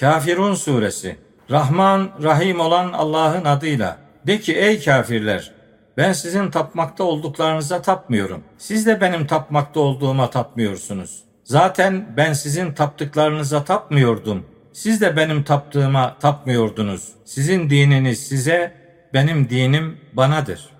Kafirun suresi Rahman, Rahim olan Allah'ın adıyla. De ki ey kafirler, ben sizin tapmakta olduklarınıza tapmıyorum. Siz de benim tapmakta olduğuma tapmıyorsunuz. Zaten ben sizin taptıklarınıza tapmıyordum. Siz de benim taptığıma tapmıyordunuz. Sizin dininiz size, benim dinim banadır.''